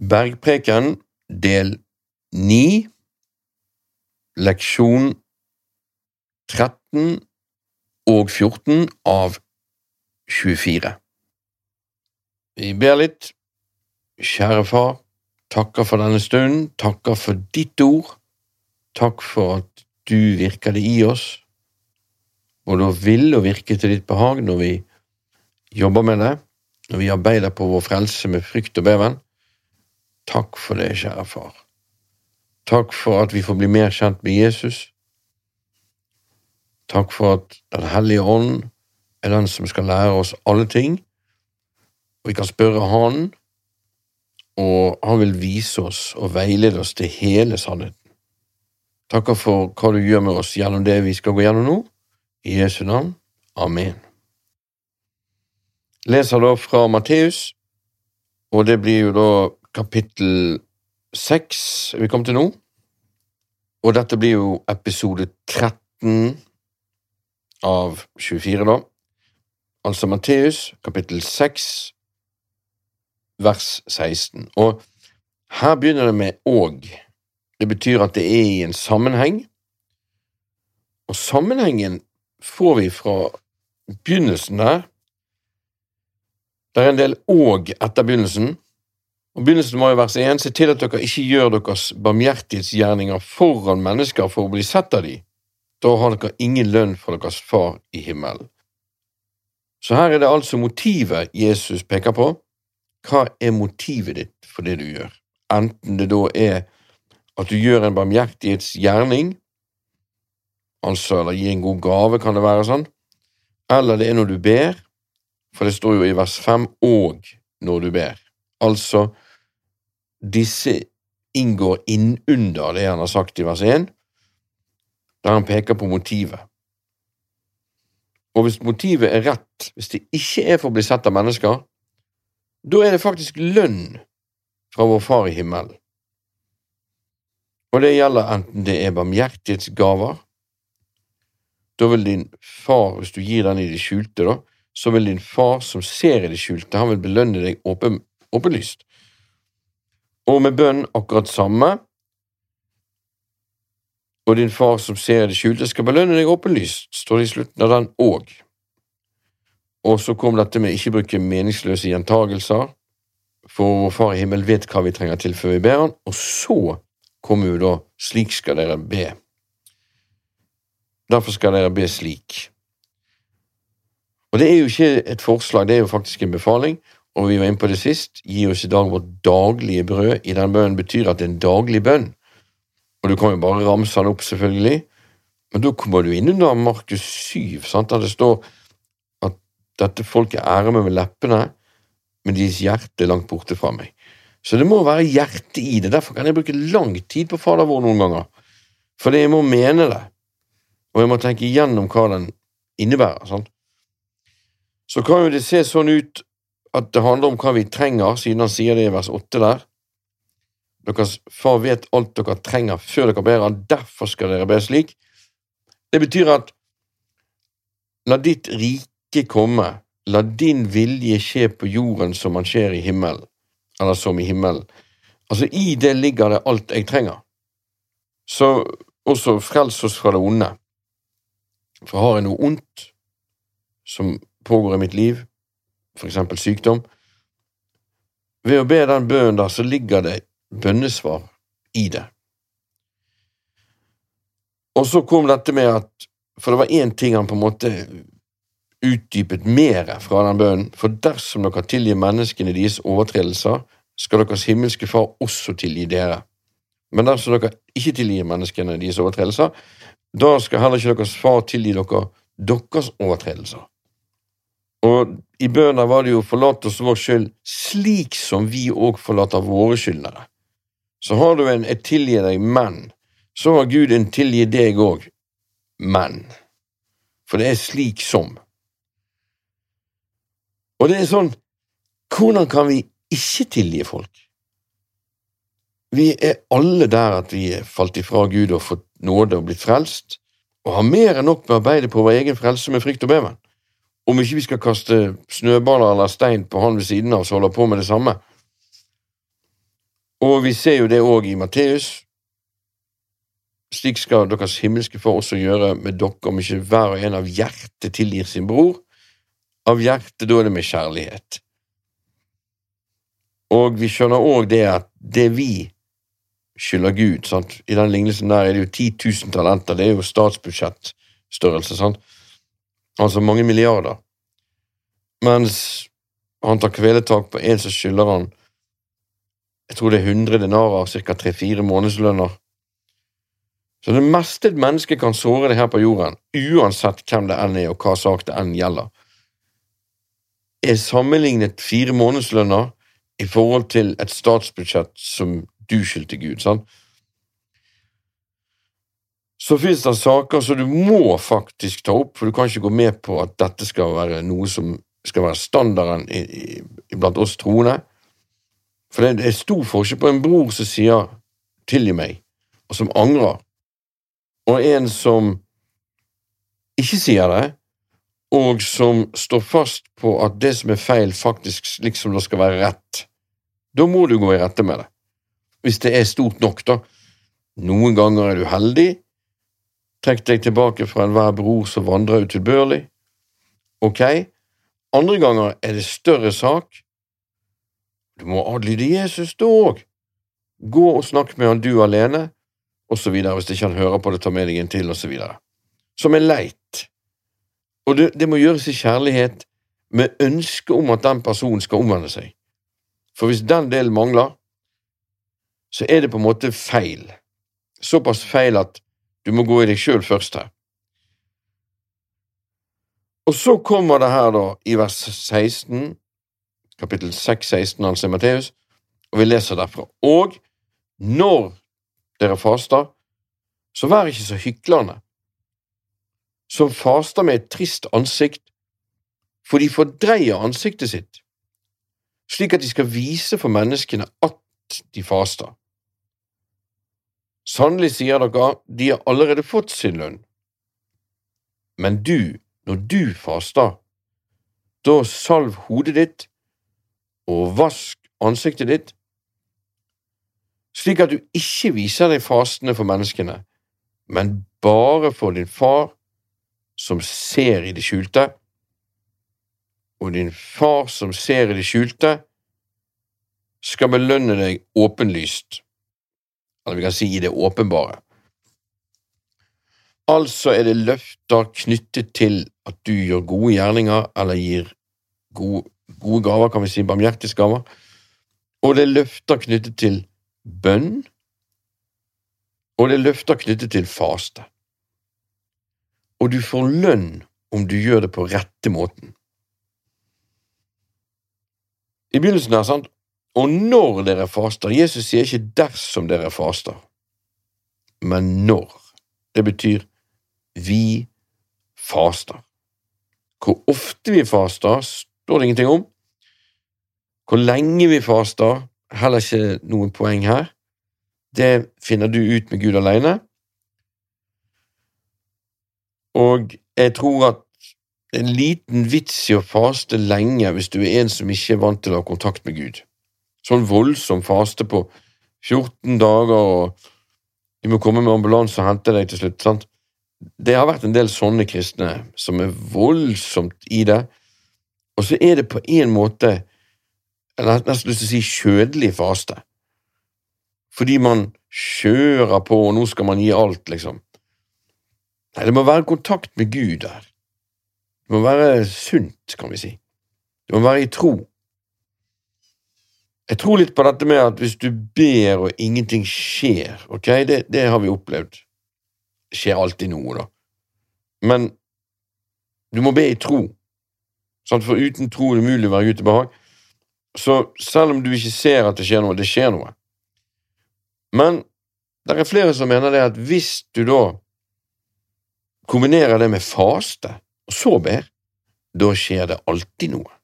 Bergpreken, del 9, leksjon 13 og 14 av 24. Vi ber litt. Kjære Far, takker for denne stunden, takker for ditt ord. Takk for at du virker det i oss, og da vil og virke til ditt behag når vi jobber med det, når vi arbeider på vår frelse med frykt og beven. Takk for det, kjære Far. Takk for at vi får bli mer kjent med Jesus. Takk for at Den hellige ånd er den som skal lære oss alle ting. Og vi kan spørre Han, og Han vil vise oss og veilede oss til hele sannheten. Takker for hva du gjør med oss gjennom det vi skal gå gjennom nå. I Jesu navn. Amen. Leser da fra Matteus, og det blir jo da kapittel seks vi kom til nå. Og dette blir jo episode 13 av 24, da. Altså Matteus kapittel 6, vers 16. Og her begynner det med og. Det betyr at det er i en sammenheng, og sammenhengen får vi fra begynnelsen der. Det er en del og etter begynnelsen. Og Begynnelsen må jo vers 1. Se til at dere ikke gjør deres barmhjertighetsgjerninger foran mennesker for å bli sett av dem. Da har dere ingen lønn for deres far i himmelen. Så her er det altså motivet Jesus peker på. Hva er motivet ditt for det du gjør? Enten det da er at du gjør en barmhjertighetsgjerning, altså eller gi en god gave, kan det være sånn, eller det er når du ber, for det står jo i vers fem og når du ber. Altså, disse inngår innunder det han har sagt i vers 1, der han peker på motivet. Og hvis motivet er rett, hvis det ikke er for å bli sett av mennesker, da er det faktisk lønn fra vår Far i himmelen. Og det gjelder enten det er barmhjertighetsgaver, da vil din far, hvis du gir den i det skjulte, da, så vil din far som ser i det skjulte, han vil belønne deg åpen, åpenlyst. Og med bønn akkurat samme, og din far som ser det skjulte, skal belønne deg åpenlyst, står det i slutten av den òg. Og så kom dette med ikke bruke meningsløse gjentagelser, for vår Far i himmelen vet hva vi trenger til før vi ber Han, og så kommer jo da slik skal dere be. Derfor skal dere be slik. Og det er jo ikke et forslag, det er jo faktisk en befaling, og vi var inne på det sist, gi oss i dag vårt daglige brød. I den bønnen betyr at det er en daglig bønn. Og du kan jo bare ramse den opp, selvfølgelig, men da kommer du inn under Markus 7, sant, der det står at dette folket ærer meg med leppene, men deres hjerte er langt borte fra meg. Så det må være hjerte i det, derfor kan jeg bruke lang tid på Fader vår noen ganger, fordi jeg må mene det, og jeg må tenke igjennom hva den innebærer. sant? Så kan jo det se sånn ut at det handler om hva vi trenger, siden han sier det i vers 8 der. Deres far vet alt dere trenger før dere ber han, derfor skal dere be slik. Det betyr at la ditt rike komme, la din vilje skje på jorden som han skjer i himmelen, eller som i himmelen. Altså, i det ligger det alt jeg trenger. Så også frels oss fra det onde. For har jeg noe ondt som pågår i mitt liv, eksempel sykdom, ved å be den bønnen der, så ligger det bønnesvar i det. Og så kom dette med at For det var én ting han på en måte utdypet mer fra den bønnen. For dersom dere tilgir menneskene deres overtredelser, skal deres himmelske Far også tilgi dere. Men dersom dere ikke tilgir menneskene deres overtredelser, da skal heller ikke deres far tilgi dere deres overtredelser. Og i bønna var det jo forlat oss vår skyld slik som vi òg forlater våre skyldnere. Så har du en 'jeg tilgir deg, men', så har Gud en 'tilgi deg òg, men'. For det er slik som. Og det er sånn, hvordan kan vi ikke tilgi folk? Vi er alle der at vi er falt ifra Gud og fått nåde og blitt frelst, og har mer enn nok med å arbeide på vår egen frelse med frykt og beven. Om ikke vi skal kaste snøballer eller stein på han ved siden av som holder på med det samme. Og vi ser jo det òg i Matteus. Slik skal deres himmelske Far også gjøre med dere, om ikke hver og en av hjertet tilgir sin bror. Av hjertet, da er det med kjærlighet. Og vi skjønner òg det at det vi skylder Gud sant? I den lignelsen der er det jo 10 000 talenter, det er jo statsbudsjettstørrelse, sant? Altså mange milliarder. Mens han tar kveletak på en som skylder han jeg tror det er 100 denarer, ca. 3-4 månedslønner. Så det meste et menneske kan såre det her på jorden, uansett hvem det enn er og hva sak det enn gjelder, er sammenlignet fire månedslønner i forhold til et statsbudsjett som du skyldte Gud. sant? Så finnes det saker som du må faktisk ta opp, for du kan ikke gå med på at dette skal være noe som skal være standarden blant oss troende. For det er stor forskjell på en bror som sier 'tilgi meg', og som angrer, og en som ikke sier det, og som står fast på at det som er feil, faktisk liksom det skal være rett. Da må du gå i rette med det. Hvis det er stort nok, da. Noen ganger er du heldig. Trekk deg tilbake fra enhver bror som vandrer utilbørlig. Ok, andre ganger er det større sak. Du må adlyde Jesus du òg. Gå og snakk med han du alene, videre, hvis ikke han hører på det, ta med deg en til, videre. Som er leit. Og det, det må gjøres i kjærlighet, med ønske om at den personen skal omvende seg. For hvis den delen mangler, så er det på en måte feil. Såpass feil at du må gå i deg sjøl først her. Og så kommer det her, da, i vers 16, kapittel 6, 16, altså i Matteus, og vi leser derfra. Og når dere faster, så vær ikke så hyklende, som faster med et trist ansikt, for de fordreier ansiktet sitt, slik at de skal vise for menneskene at de faster. Sannelig, sier dere, de har allerede fått sin lønn. Men du, når du faster, da salv hodet ditt og vask ansiktet ditt, slik at du ikke viser deg fastende for menneskene, men bare for din far som ser i det skjulte, og din far som ser i det skjulte, skal belønne deg åpenlyst, eller vi kan si i det åpenbare. Altså er det løfter knyttet til at du gjør gode gjerninger eller gir gode, gode gaver, kan vi si, barmhjertighetsgaver, og det er løfter knyttet til bønn, og det er løfter knyttet til faste. Og du får lønn om du gjør det på rette måten. I begynnelsen her, sant, og når dere faster Jesus sier ikke dersom dere faster, men når. Det betyr vi faster. Hvor ofte vi faster, står det ingenting om. Hvor lenge vi faster, heller ikke noen poeng her. Det finner du ut med Gud alene. Og jeg tror at det er en liten vits i å faste lenge hvis du er en som ikke er vant til å ha kontakt med Gud. Sånn voldsom faste på 14 dager, og de må komme med ambulanse og hente deg til slutt. sant? det har vært en del sånne kristne som er voldsomt i det, og så er det på en måte jeg har nesten lyst til å si kjødelig faste. Fordi man kjører på, og nå skal man gi alt, liksom. Nei, det må være kontakt med Gud der. Det må være sunt, kan vi si. Det må være i tro. Jeg tror litt på dette med at hvis du ber og ingenting skjer, ok, det, det har vi opplevd skjer alltid noe, da. Men du må be i tro, sant? for uten tro er det umulig å være Gud til behag. Så selv om du ikke ser at det skjer noe, det skjer noe. Men det er flere som mener det at hvis du da kombinerer det med faste, og så ber, da skjer det alltid noe.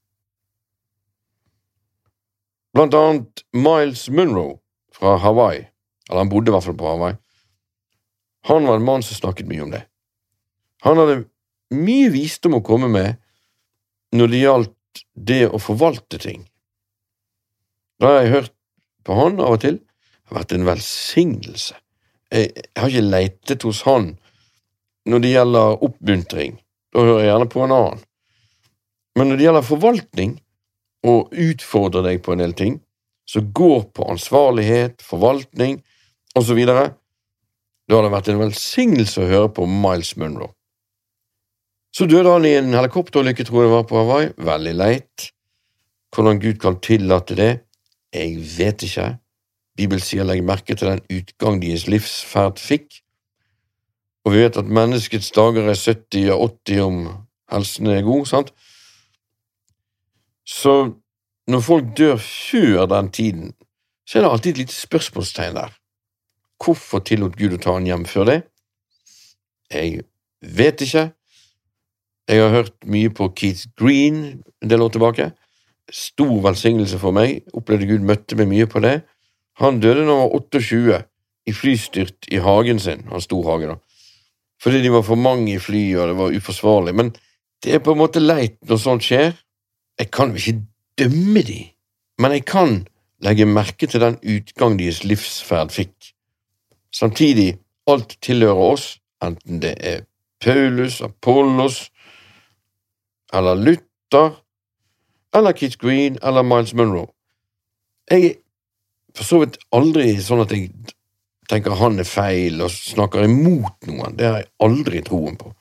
Blant annet Miles Munro fra Hawaii, eller han bodde i hvert fall på Hawaii, han var en mann som snakket mye om det. Han hadde mye visdom å komme med når det gjaldt det å forvalte ting. Da har jeg hørt på han av og til, Det har vært en velsignelse. Jeg, har ikke leitet hos han når det gjelder oppmuntring, da hører jeg gjerne på en annen. Men når det gjelder forvaltning, og utfordrer deg på en del ting, som går på ansvarlighet, forvaltning osv., da har det vært en velsignelse å høre på Miles Munro. Så døde han i en helikopterulykke, tror jeg det var, på Hawaii. Veldig leit. Hvordan Gud kan tillate det, jeg vet ikke. Bibelen sier legg merke til den utgang deres livsferd fikk. Og vi vet at menneskets dager er 70 og 80 om helsen er god, sant? Så når folk dør før den tiden, så er det alltid et lite spørsmålstegn der. Hvorfor tillot Gud å ta han hjem før det? Jeg vet ikke. Jeg har hørt mye på Keith Green en del år tilbake. Stor velsignelse for meg. Opplevde Gud møtte meg mye på det. Han døde da han var 28, i flystyrt i hagen sin. Han stor hagen da fordi de var for mange i flyet, og det var uforsvarlig. Men det er på en måte leit når sånt skjer. Jeg kan jo ikke dømme de, men jeg kan legge merke til den utgang deres livsferd fikk. Samtidig, alt tilhører oss, enten det er Paulus, Apollos eller Luther eller Keith Green eller Miles Munro. Jeg er for så vidt aldri sånn at jeg tenker han er feil og snakker imot noen. Det har jeg aldri troen på.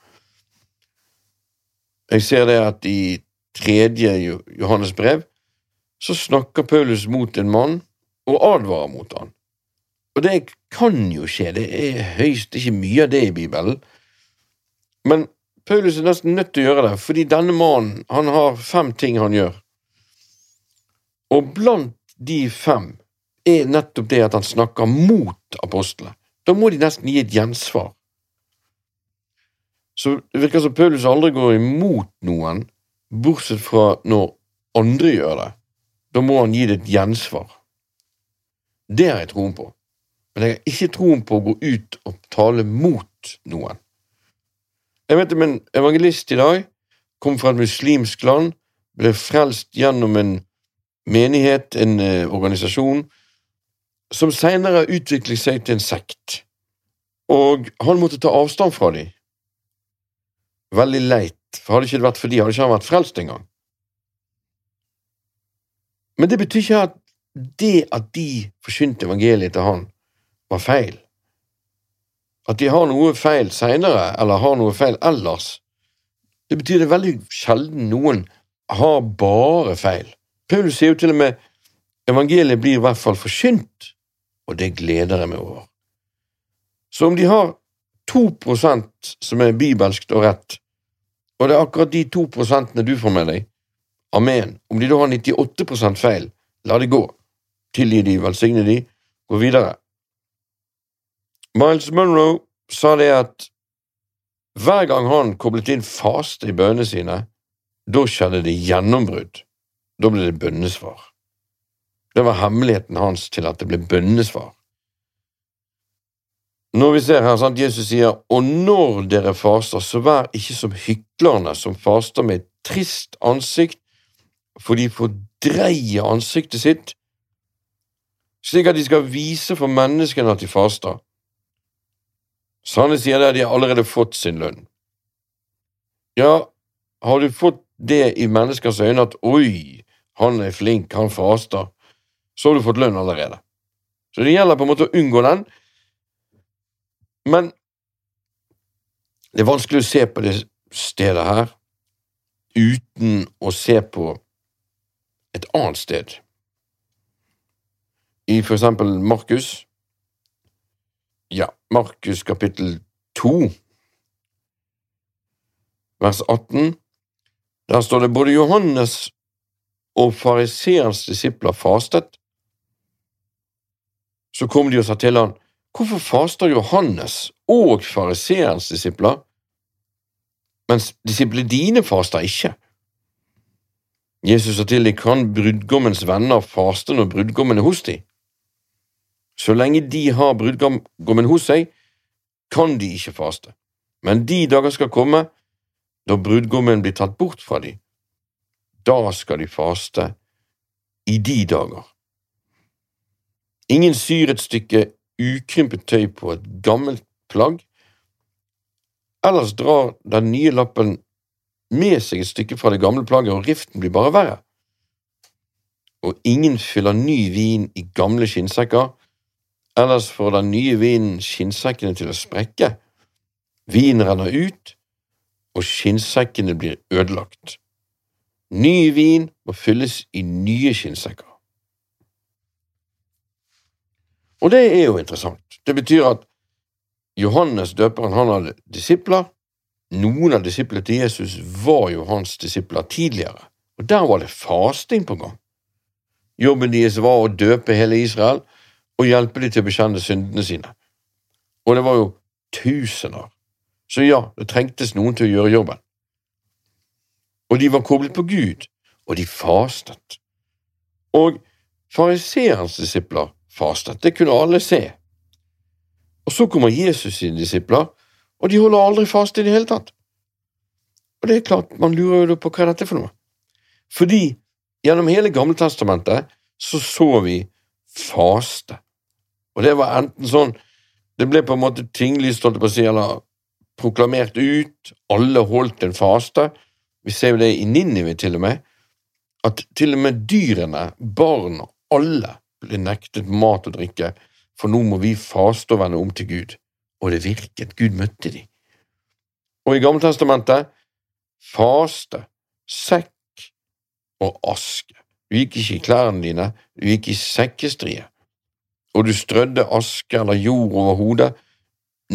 Jeg ser det at i tredje Johannes brev så snakker Paulus mot en mann og advarer mot han. Og det kan jo skje, det er høyst ikke mye av det i Bibelen, men Paulus er nesten nødt til å gjøre det, fordi denne mannen han har fem ting han gjør, og blant de fem er nettopp det at han snakker mot apostlene. Da må de nesten gi et gjensvar. Så det virker som Paulus aldri går imot noen, bortsett fra når andre gjør det. Da må han gi det et gjensvar. Det har jeg troen på, men jeg har ikke troen på å gå ut og tale mot noen. Jeg vet om en evangelist i dag kom fra et muslimsk land, ble frelst gjennom en menighet, en eh, organisasjon, som senere utviklet seg til en sekt, og han måtte ta avstand fra dem. Veldig leit, for hadde ikke det vært for de, hadde ikke han vært frelst engang. Men det betyr ikke at det at de forkynte evangeliet til han, var feil. At de har noe feil seinere, eller har noe feil ellers, det betyr det veldig sjelden noen har bare feil. Paulus sier jo til og med evangeliet blir i hvert fall forkynt og det gleder jeg meg over. Så om de har to prosent som er bibelskt og rett, og det er akkurat de to prosentene du får med deg, amen. Om de da har 98% feil, la det gå. Tilgi de, velsigne de, gå videre. Miles Munro sa det at hver gang han koblet inn faste i bønnene sine, da skjedde det gjennombrudd. Da ble det bønnesvar. Det var hemmeligheten hans til at det ble bønnesvar. Når vi ser her, sant, Jesus sier, og når dere faster, så vær ikke som hyklerne som faster med et trist ansikt, for de fordreier ansiktet sitt, slik at de skal vise for menneskene at de faster. Sannelig sier det at de har allerede fått sin lønn. Ja, har du fått det i menneskers øyne at oi, han er flink, han faster, så har du fått lønn allerede. Så det gjelder på en måte å unngå den. Men det er vanskelig å se på det stedet her uten å se på et annet sted. I for eksempel Markus. Ja, Markus kapittel 2, vers 18. Der står det både Johannes og fariseerens disipler fastet så kom de og sa til han, Hvorfor faster Johannes og fariseerens disipler, mens disiplene dine faster ikke? Jesus sa til dem, kan brudgommens venner faste når brudgommen er hos dem? Så lenge de har brudgommen hos seg, kan de ikke faste, men de dager skal komme da brudgommen blir tatt bort fra dem. Da skal de faste i de dager. Ingen syr et stykke ukrympet tøy på et gammelt plagg, ellers drar den nye lappen med seg et stykke fra det gamle plagget, og riften blir bare verre. Og ingen fyller ny vin i gamle skinnsekker, ellers får den nye vinen skinnsekkene til å sprekke. Vinen renner ut, og skinnsekkene blir ødelagt. Ny vin må fylles i nye skinnsekker. Og det er jo interessant. Det betyr at Johannes døperen han hadde disipler. Noen av disiplene til Jesus var jo hans disipler tidligere, og der var det fasting på gang. Jobben deres var å døpe hele Israel og hjelpe dem til å bekjenne syndene sine. Og det var jo tusener. Så ja, det trengtes noen til å gjøre jobben. Og de var koblet på Gud, og de fastet. Og fariseerens disipler fastet, det kunne alle se. Og så kommer Jesus sine disipler, og de holder aldri fast i det hele tatt. Og det er klart, man lurer jo på hva dette er for noe. Fordi gjennom hele Gammeltestamentet så så vi faste. Og det var enten sånn Det ble på en måte tinglyst, holdt jeg på å si, eller proklamert ut, alle holdt en faste. Vi ser jo det i Ninive til og med, at til og med dyrene, barn, alle ble nektet mat og drikke, for nå må vi faste og vende om til Gud. Og det virket, Gud møtte de. Og i Gammeltestamentet faste, sekk og aske. Du gikk ikke i klærne dine, du gikk i sekkestrie, og du strødde aske eller jord over hodet.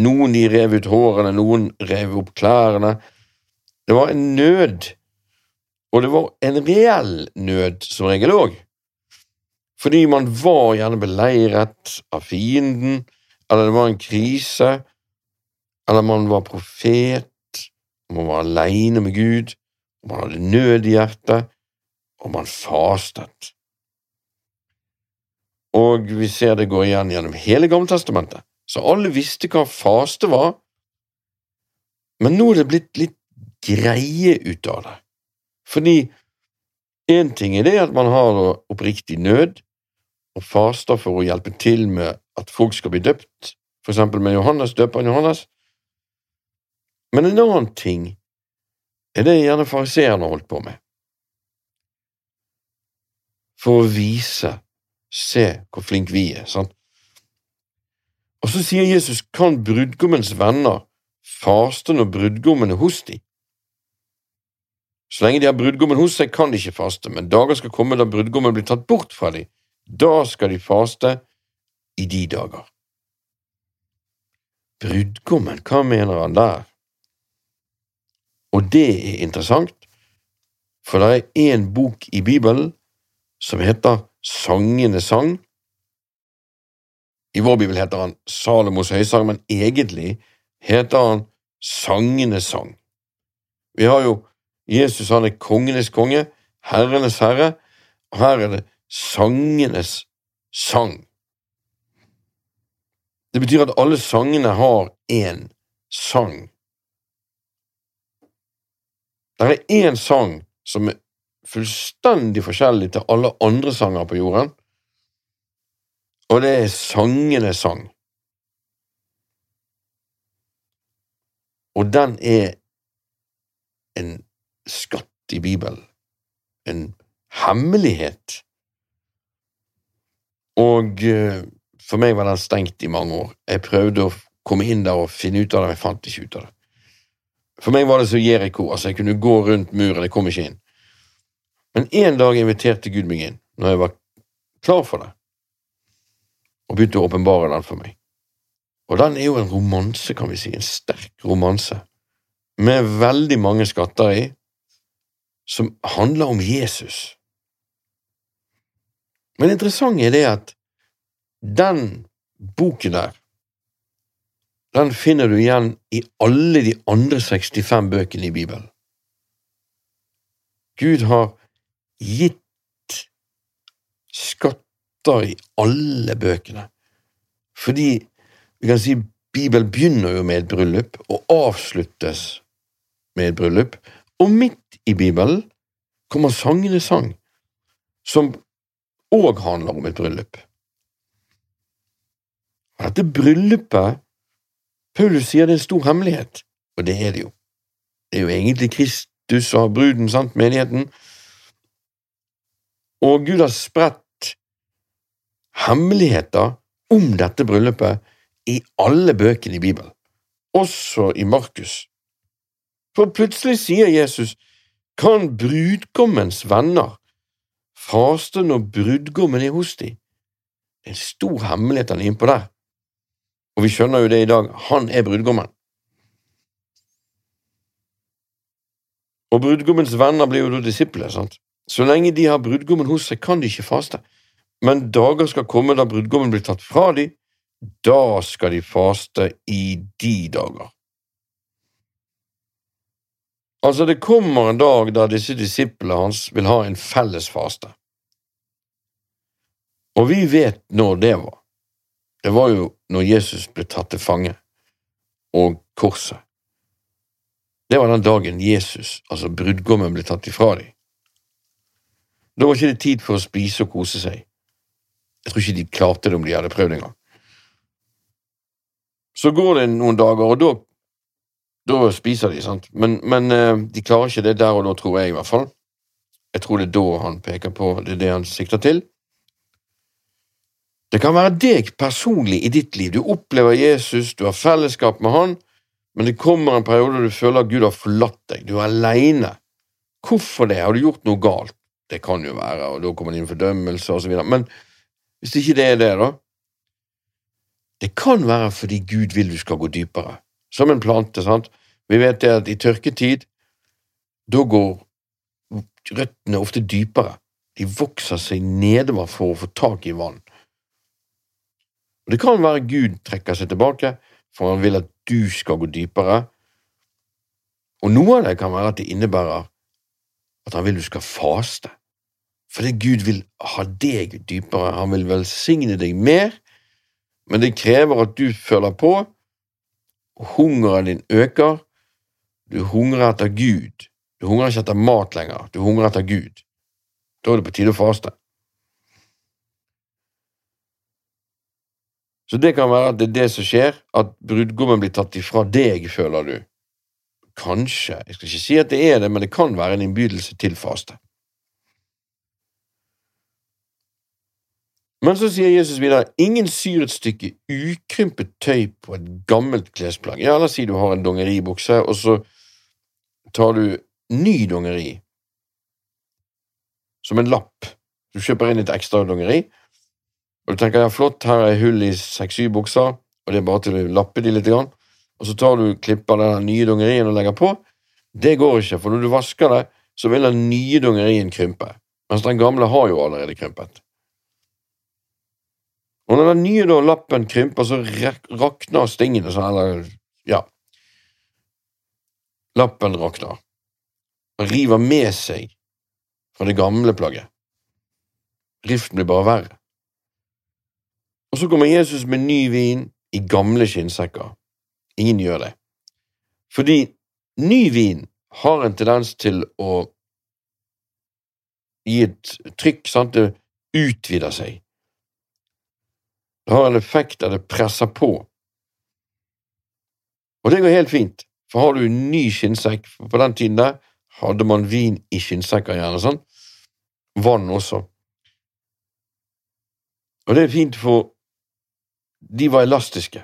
Noen de rev ut hårene, noen rev opp klærne. Det var en nød, og det var en reell nød som regel òg fordi man var gjerne beleiret av fienden, eller det var en krise, eller man var profet, man var aleine med Gud, man hadde nød i hjertet, og man fastet. Og vi ser det går igjen gjennom hele Gammeltestamentet, så alle visste hva faste var, men nå er det blitt litt greie ut av det, fordi én ting er det at man har oppriktig nød, og faster for å hjelpe til med at folk skal bli døpt, for eksempel med Johannes, døperen Johannes. Men en annen ting er det gjerne fariseerne holdt på med. For å vise, se hvor flink vi er, sant? Og så sier Jesus, kan brudgommens venner faste når brudgommen er hos dem? Så lenge de har brudgommen hos seg, kan de ikke faste, men dager skal komme da brudgommen blir tatt bort fra dem, da skal de faste i de dager. Brudgommen, hva mener han der? Og det er interessant, for det er en bok i Bibelen som heter Sangenes sang. I vår bibel heter han Salomos høysang, men egentlig heter han Sangenes sang. Vi har jo Jesus, han er kongenes konge, herrenes herre, og her er det sangenes sang. Det betyr at alle sangene har én sang. Det er én sang som er fullstendig forskjellig til alle andre sanger på jorden, og det er sangenes sang. Og den er en skatt i Bibelen, en hemmelighet og eh, for meg var den stengt i mange år. Jeg prøvde å komme inn der og finne ut av det, men jeg fant ikke ut av det. For meg var det så Jeriko, altså jeg kunne gå rundt muren, jeg kom ikke inn. Men en dag inviterte Gud meg inn, når jeg var klar for det, og begynte å åpenbare den for meg. Og den er jo en romanse, kan vi si, en sterk romanse, med veldig mange skatter i, som handler om Jesus. Men interessant er det at den boken der, den finner du igjen i alle de andre 65 bøkene i Bibelen. Gud har gitt skatter i alle bøkene, fordi vi kan si Bibelen begynner jo med et bryllup og avsluttes med et bryllup, og midt i Bibelen kommer sangene sang, som òg handler om et bryllup. Og dette bryllupet Paulus sier det er en stor hemmelighet, og det er det jo. Det er jo egentlig Kristus og bruden, sant, menigheten. Og Gud har spredt hemmeligheter om dette bryllupet i alle bøkene i Bibelen, også i Markus. For plutselig sier Jesus, kan brudgommens venner faste når brudgommen er hos dem? Det er en stor hemmelighet han er innpå der. Og vi skjønner jo det i dag, han er brudgommen. Og brudgommens venner blir jo da disipler, sant? Så lenge de har brudgommen hos seg, kan de ikke faste. Men dager skal komme da brudgommen blir tatt fra dem, da skal de faste i de dager. Altså, det kommer en dag da disse disiplene hans vil ha en felles faste. Og vi vet når det var. Det var jo når Jesus ble tatt til fange, og korset. Det var den dagen Jesus, altså brudgommen, ble tatt ifra dem. Da var ikke det tid for å spise og kose seg. Jeg tror ikke de klarte det om de hadde prøvd engang. Så går det noen dager, og da, da spiser de, sant, men, men eh, de klarer ikke det der og da, tror jeg i hvert fall. Jeg tror det er da han peker på, det er det han sikter til. Det kan være deg personlig i ditt liv. Du opplever Jesus, du har fellesskap med han, men det kommer en periode du føler at Gud har forlatt deg, du er aleine. Hvorfor det? Har du gjort noe galt? Det kan jo være, og da kommer det inn fordømmelse videre, men hvis ikke det er det, da? Det kan være fordi Gud vil du skal gå dypere, som en plante, sant? Vi vet at i tørketid, da går røttene ofte dypere. De vokser seg nedover for å få tak i vann. Og Det kan være Gud trekker seg tilbake, for han vil at du skal gå dypere. Og noe av det kan være at det innebærer at han vil du skal faste. Fordi Gud vil ha deg dypere, han vil velsigne deg mer, men det krever at du følger på, hungeren din øker, du hungrer etter Gud, du hungrer ikke etter mat lenger, du hungrer etter Gud. Da er det på tide å faste. Så det kan være at det er det som skjer, at brudgommen blir tatt ifra deg, føler du. Kanskje, jeg skal ikke si at det er det, men det kan være en innbydelse til faste. Men så sier Jesus videre, ingen syr et stykke ukrympet tøy på et gammelt klesplagg. Ja, la oss si du har en dongeribukse, og så tar du ny dongeri som en lapp. Du kjøper inn litt ekstra dongeri, og du tenker ja, flott, her er hull i seks-syv bukser, og det er bare til å lappe de litt, og så tar du klipper den nye dongerien og legger på. Det går ikke, for når du vasker det, så vil den nye dongerien krympe, mens den gamle har jo allerede krympet. Og når den nye da, lappen krymper, så rakner stingene sånn, eller ja Lappen rakner. og river med seg fra det gamle plagget. Riften blir bare verre. Og så kommer Jesus med ny vin i gamle skinnsekker. Ingen gjør det. Fordi ny vin har en tendens til å gi et trykk, sant, det utvider seg. Det har en effekt der det presser på. Og det går helt fint, for har du en ny skinnsekk På den tiden der hadde man vin i skinnsekker, gjerne sånn. Vann også. Og det er fint, for de var elastiske.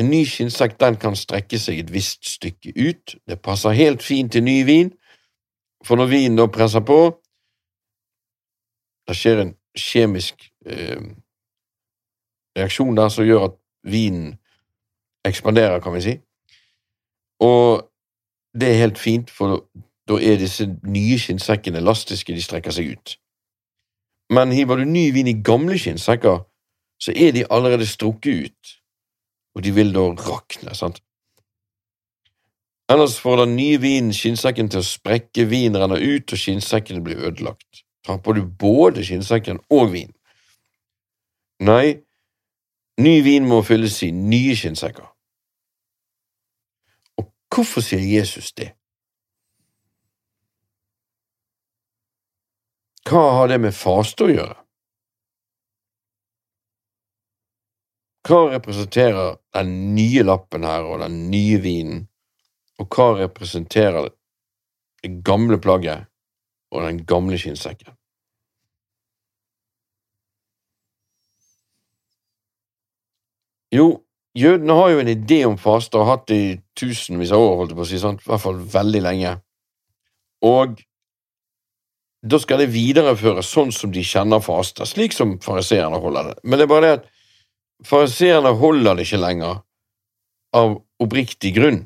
En ny skinnsekk den kan strekke seg et visst stykke ut, det passer helt fint til ny vin, for når vinen da presser på, det skjer en kjemisk eh, reaksjon der som gjør at vinen ekspanderer, kan vi si, og det er helt fint, for da er disse nye skinnsekkene elastiske, de strekker seg ut. Men hiver du ny vin i gamle skinnsekker, så er de allerede strukket ut, og de vil da rakne, sant? Ellers får den nye vinen skinnsekken til å sprekke, vinen renner ut, og skinnsekken blir ødelagt. Tar du både skinnsekken og vin? Nei, ny vin må fylles i nye skinnsekker. Hvorfor sier Jesus det? Hva har det med faste å gjøre? Hva representerer den nye lappen her, og den nye vinen, og hva representerer det gamle plagget og den gamle skinnsekken? Jo, jødene har jo en idé om faste og har hatt det i tusenvis av år, holdt jeg på å si, sant? i hvert fall veldig lenge. Og da skal det videreføres sånn som de kjenner faste, slik som fariseerne holder det. Men det er bare det at fariseerne holder det ikke lenger av oppriktig grunn,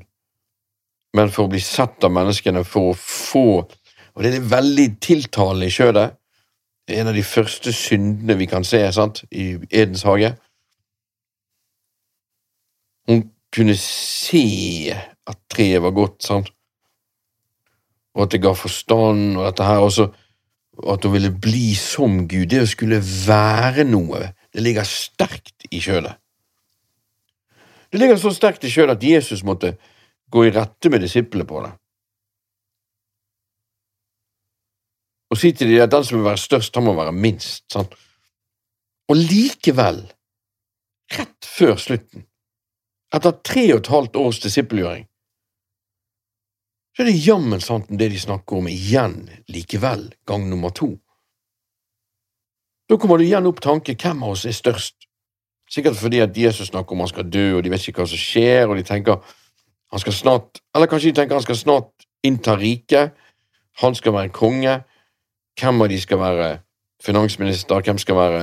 men for å bli sett av menneskene, for å få Og det er veldig tiltalende i kjødet. En av de første syndene vi kan se sant, i Edens hage. Hun kunne se at treet var godt, sant? og at det ga forstand, og dette her også, og at hun ville bli som Gud, det å skulle være noe, det ligger sterkt i kjødet. Det ligger så sterkt i kjødet at Jesus måtte gå i rette med disiplene på det. Og si til dem at den som vil være størst, han må være minst. sant? Og likevel, rett før slutten, etter tre og et halvt års disippelgjøring, så er det jammen sant det de snakker om igjen likevel, gang nummer to. Da kommer det igjen opp tanke hvem av oss er størst? Sikkert fordi at Jesus snakker om han skal dø, og de vet ikke hva som skjer, og de tenker han skal snart Eller kanskje de tenker han skal snart innta riket, han skal være konge, hvem av de skal være finansminister, hvem skal være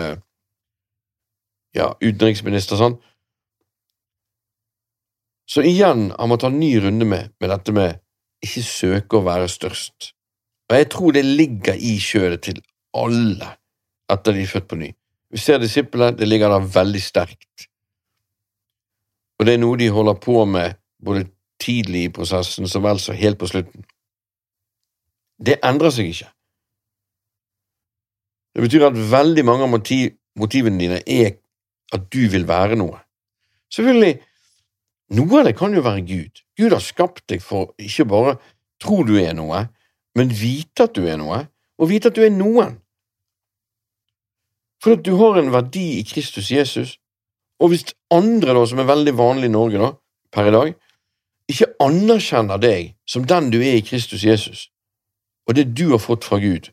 ja, utenriksminister, sånn. Så igjen, han må ta en ny runde med, med dette med ikke søke å være størst. Og jeg tror det ligger i kjødet til alle etter de er født på ny. Vi ser disiplene, det ligger der veldig sterkt. Og det er noe de holder på med både tidlig i prosessen så vel som helt på slutten. Det endrer seg ikke. Det betyr at veldig mange av motiv, motivene dine er at du vil være noe. Selvfølgelig, noe av det kan jo være Gud. Gud har skapt deg for ikke bare tro du er noe, men vite at du er noe, og vite at du er noen. For at du har en verdi i Kristus Jesus, og hvis andre, da, som er veldig vanlig i Norge da, per i dag, ikke anerkjenner deg som den du er i Kristus Jesus, og det du har fått fra Gud,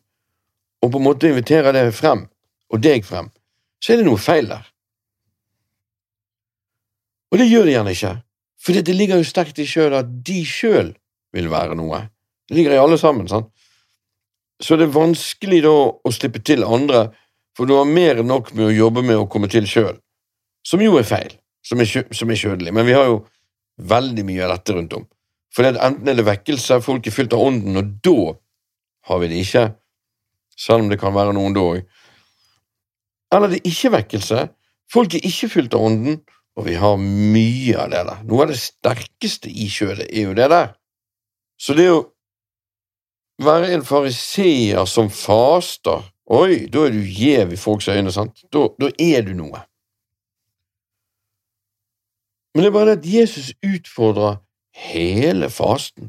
og på en måte inviterer deg frem, og deg frem, så er det noe feil der. Og det gjør det gjerne ikke, for det ligger jo sterkt i sjøl at de sjøl vil være noe. Det ligger i alle sammen, sant? Så det er vanskelig da å slippe til andre, for du har mer enn nok med å jobbe med å komme til sjøl, som jo er feil, som som er kjødelig, men vi har jo veldig mye av dette rundt om. For det enten er det vekkelse, folk er fylt av ånden, og da har vi det ikke, selv om det kan være noen da òg. Eller det er ikke vekkelse, folk er ikke fylt av ånden, og vi har mye av det der. Noe av det sterkeste i kjødet er jo det der. Så det å være en fariseer som faster Oi, da er du gjev i folks øyne, sant? Da, er du noe. Men det er bare det at Jesus utfordrer hele fasten.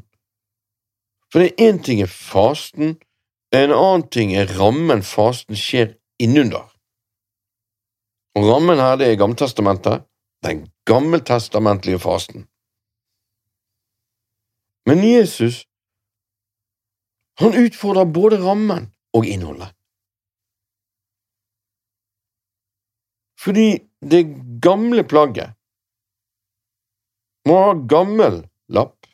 For det er én ting er fasten, en annen ting er rammen fasten skjer innunder. Og rammen her, det er Gammeltestamentet, den gammeltestamentlige fasten. Men Jesus, han utfordrer både rammen og innholdet. Fordi det gamle plagget må ha gammel lapp.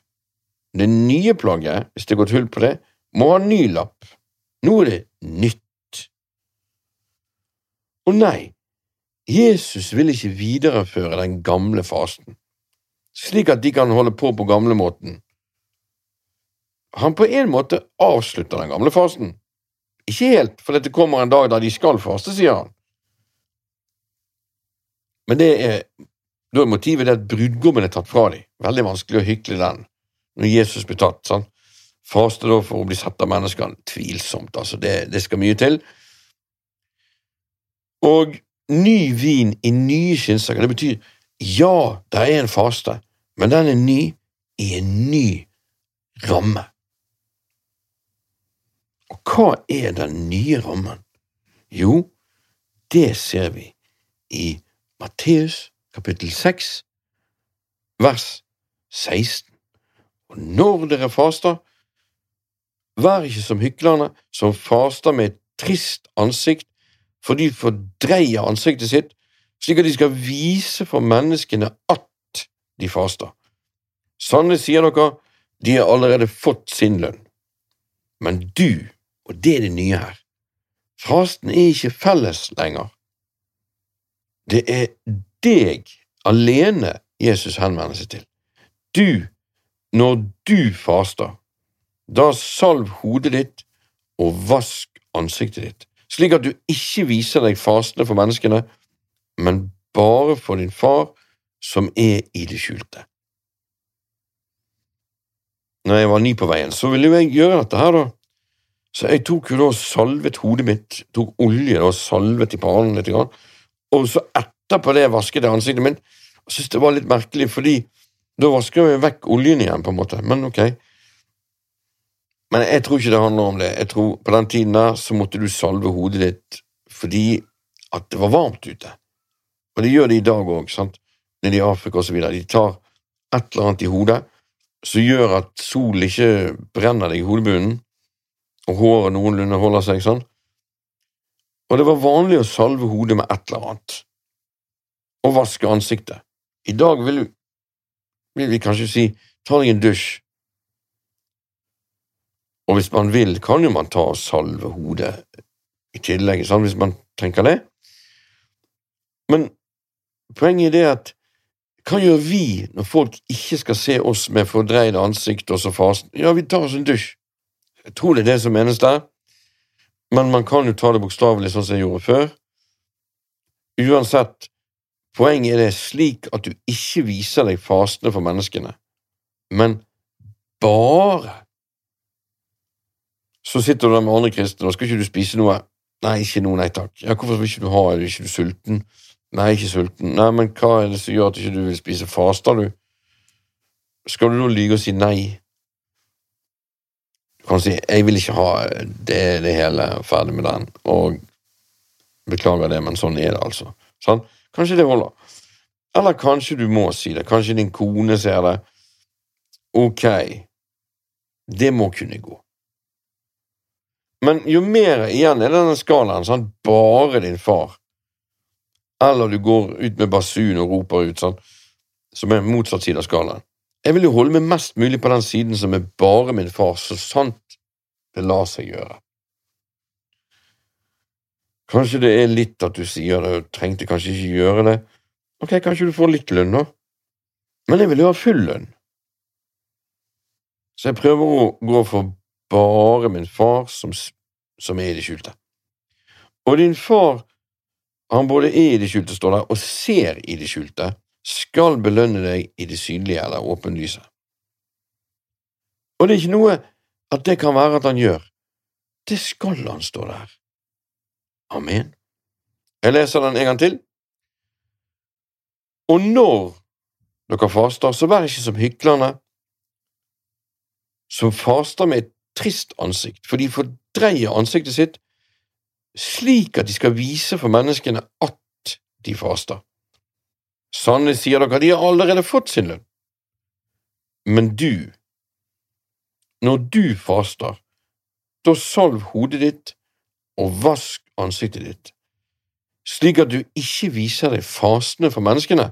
Det nye plagget, hvis det er gått hull på det, må ha ny lapp. Nå er det nytt. Og nei, Jesus vil ikke videreføre den gamle fasten, slik at de kan holde på på gamlemåten. Han på en måte avslutter den gamle fasten. Ikke helt, for dette kommer en dag da de skal faste, sier han. Men det er, da er motivet det at brudgommen er tatt fra dem. Veldig vanskelig å hykle den når Jesus blir tatt. sant? Faste da for å bli sett av menneskene? Tvilsomt, altså. Det, det skal mye til. Og ny vin i nye skinnsekker, det betyr ja, det er en faste, men den er ny i en ny ramme. Og hva er den nye rammen? Jo, det ser vi i Matteus kapittel 6, vers 16. Og når dere faster, vær ikke som hyklerne som faster med et trist ansikt, for de fordreier ansiktet sitt, slik at de skal vise for menneskene at de faster. Sannelig sier dere, de har allerede fått sin lønn. Men du, og det er det nye her, fasten er ikke felles lenger. Det er deg alene Jesus henvender seg til. Du, når du faster, da salv hodet ditt og vask ansiktet ditt, slik at du ikke viser deg fastende for menneskene, men bare for din far som er i det skjulte. Når jeg var ny på veien, så ville jo jeg gjøre dette her, da. Så jeg tok jo da og salvet hodet mitt, tok olje og salvet i pannen litt, og så etterpå det vasket jeg ansiktet mitt. Jeg syntes det var litt merkelig, fordi da vasker jeg vekk oljen igjen, på en måte, men ok. Men jeg tror ikke det handler om det. Jeg tror På den tiden der så måtte du salve hodet ditt fordi at det var varmt ute. Og det gjør de i dag òg, nede i Afrika videre. De tar et eller annet i hodet som gjør at solen ikke brenner deg i hodebunnen, og håret noenlunde holder seg sånn. Og det var vanlig å salve hodet med et eller annet, og vaske ansiktet. I dag vil, vil vi kanskje si ta deg en dusj, og hvis man vil, kan jo man ta og salve hodet i tillegg, sant? hvis man tenker det. Men poenget er det at hva gjør vi når folk ikke skal se oss med fordreide ansikt og så fasen? Ja, vi tar oss en dusj. Jeg tror det er det som menes der, men man kan jo ta det bokstavelig sånn som jeg gjorde før. Uansett, poenget er det slik at du ikke viser deg fastende for menneskene, men bare så sitter du der med andre kristne, og skal ikke du spise noe? Nei, ikke noe, nei takk. Ja, hvorfor vil ikke du ha, er ikke sulten? Nei, ikke sulten. Nei, men hva er det som gjør at ikke du vil spise? Faster du? Skal du da lyge og si nei? Du kan si 'jeg vil ikke ha det, det hele, ferdig med den', og beklager det, men sånn er det, altså. Sånn? Kanskje det holder. Eller kanskje du må si det, kanskje din kone ser det. Ok, det må kunne gå. Men jo mer igjen er denne skalaen, sånn, bare din far, eller du går ut med basun og roper ut, sånn, som er motsatt side av skalaen. Jeg vil jo holde meg mest mulig på den siden som er bare min far, så sant det lar seg gjøre. Kanskje det er litt at du sier det, og trengte kanskje ikke gjøre det. Ok, kanskje du får litt lønn, da. Men jeg vil jo ha full lønn. Så jeg prøver å gå for bare min far som, som er i det skjulte. Og din far, han både er i det skjulte, står der, og ser i det skjulte, skal belønne deg i det synlige eller åpenlyse. Og det er ikke noe at det kan være at han gjør. Det skal han stå der. Amen. Jeg leser den en gang til. Og når dere faster, så vær ikke som hyklerne, som faster med et trist ansikt, for de fordreier ansiktet sitt slik at de skal vise for menneskene at de faster. Sannelig sier dere, de har allerede fått sin lønn. Men du, når du faster, da salv hodet ditt og vask ansiktet ditt, slik at du ikke viser deg fastende for menneskene,